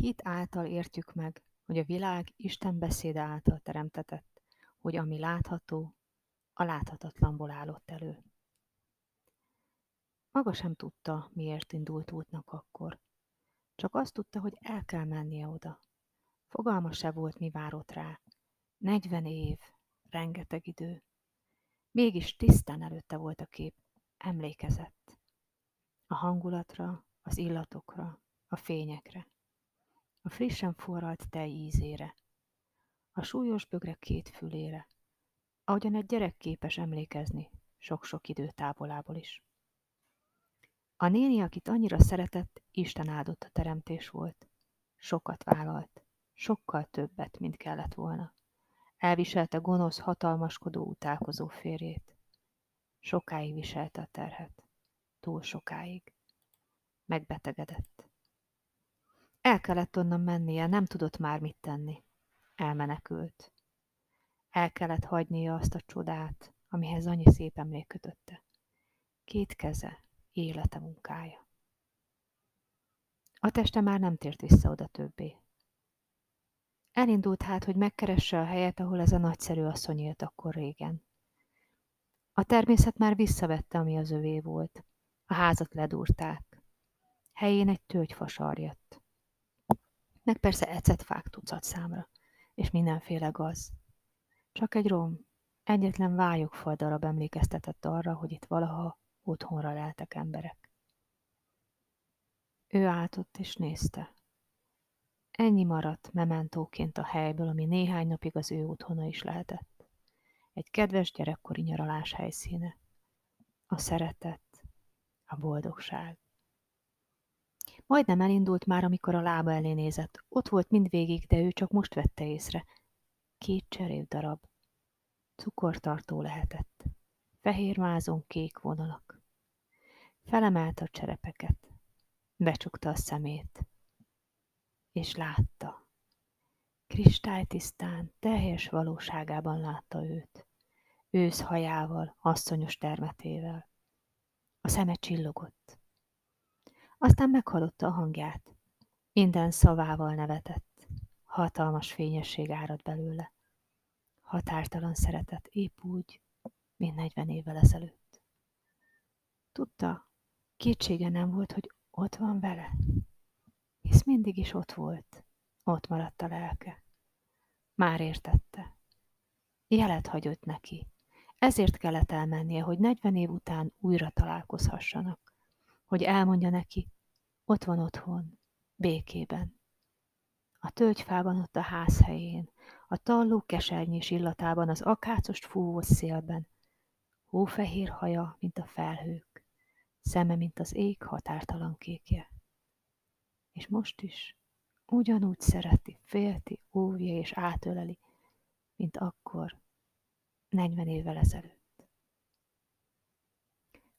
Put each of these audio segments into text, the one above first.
Hit által értjük meg, hogy a világ Isten beszéde által teremtetett, hogy ami látható, a láthatatlanból állott elő. Maga sem tudta, miért indult útnak akkor. Csak azt tudta, hogy el kell mennie oda. Fogalma se volt, mi várott rá. Negyven év, rengeteg idő. Mégis tisztán előtte volt a kép, emlékezett. A hangulatra, az illatokra, a fényekre. Frissen forralt tej ízére. A súlyos bögre két fülére. Ahogyan egy gyerek képes emlékezni sok-sok idő távolából is. A néni, akit annyira szeretett, Isten áldott a teremtés volt. Sokat vállalt, sokkal többet, mint kellett volna. Elviselte gonosz, hatalmaskodó, utálkozó férjét. Sokáig viselte a terhet. Túl sokáig. Megbetegedett. El kellett onnan mennie, nem tudott már mit tenni. Elmenekült. El kellett hagynia azt a csodát, amihez annyi szép emlék kötötte. Két keze, élete munkája. A teste már nem tért vissza oda többé. Elindult hát, hogy megkeresse a helyet, ahol ez a nagyszerű asszony élt akkor régen. A természet már visszavette, ami az övé volt. A házat ledúrták. Helyén egy tölgyfa sarjadt. Meg persze ecetfák tucat számra, és mindenféle gaz. Csak egy rom, egyetlen vályogfal darab emlékeztetett arra, hogy itt valaha otthonra leltek emberek. Ő állt ott és nézte. Ennyi maradt mementóként a helyből, ami néhány napig az ő otthona is lehetett. Egy kedves gyerekkori nyaralás helyszíne. A szeretet, a boldogság. Majdnem elindult már, amikor a lába elé nézett. Ott volt mindvégig, de ő csak most vette észre. Két cserév darab. Cukortartó lehetett. Fehér mázon kék vonalak. Felemelte a cserepeket. Becsukta a szemét. És látta. Kristálytisztán, teljes valóságában látta őt. Ősz hajával, asszonyos termetével. A szeme csillogott. Aztán meghallotta a hangját. Minden szavával nevetett. Hatalmas fényesség árad belőle. Határtalan szeretet, épp úgy, mint negyven évvel ezelőtt. Tudta, kétsége nem volt, hogy ott van vele. Hisz mindig is ott volt. Ott maradt a lelke. Már értette. Jelet hagyott neki. Ezért kellett elmennie, hogy negyven év után újra találkozhassanak. Hogy elmondja neki, ott van otthon, békében. A tölgyfában ott a ház helyén, a talló kesernyés illatában, az akácos fúvó szélben, hófehér haja, mint a felhők, szeme, mint az ég határtalan kékje. És most is ugyanúgy szereti, félti, óvja és átöleli, mint akkor, negyven évvel ezelőtt.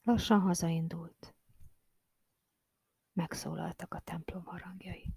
Lassan hazaindult. Megszólaltak a templom harangjai.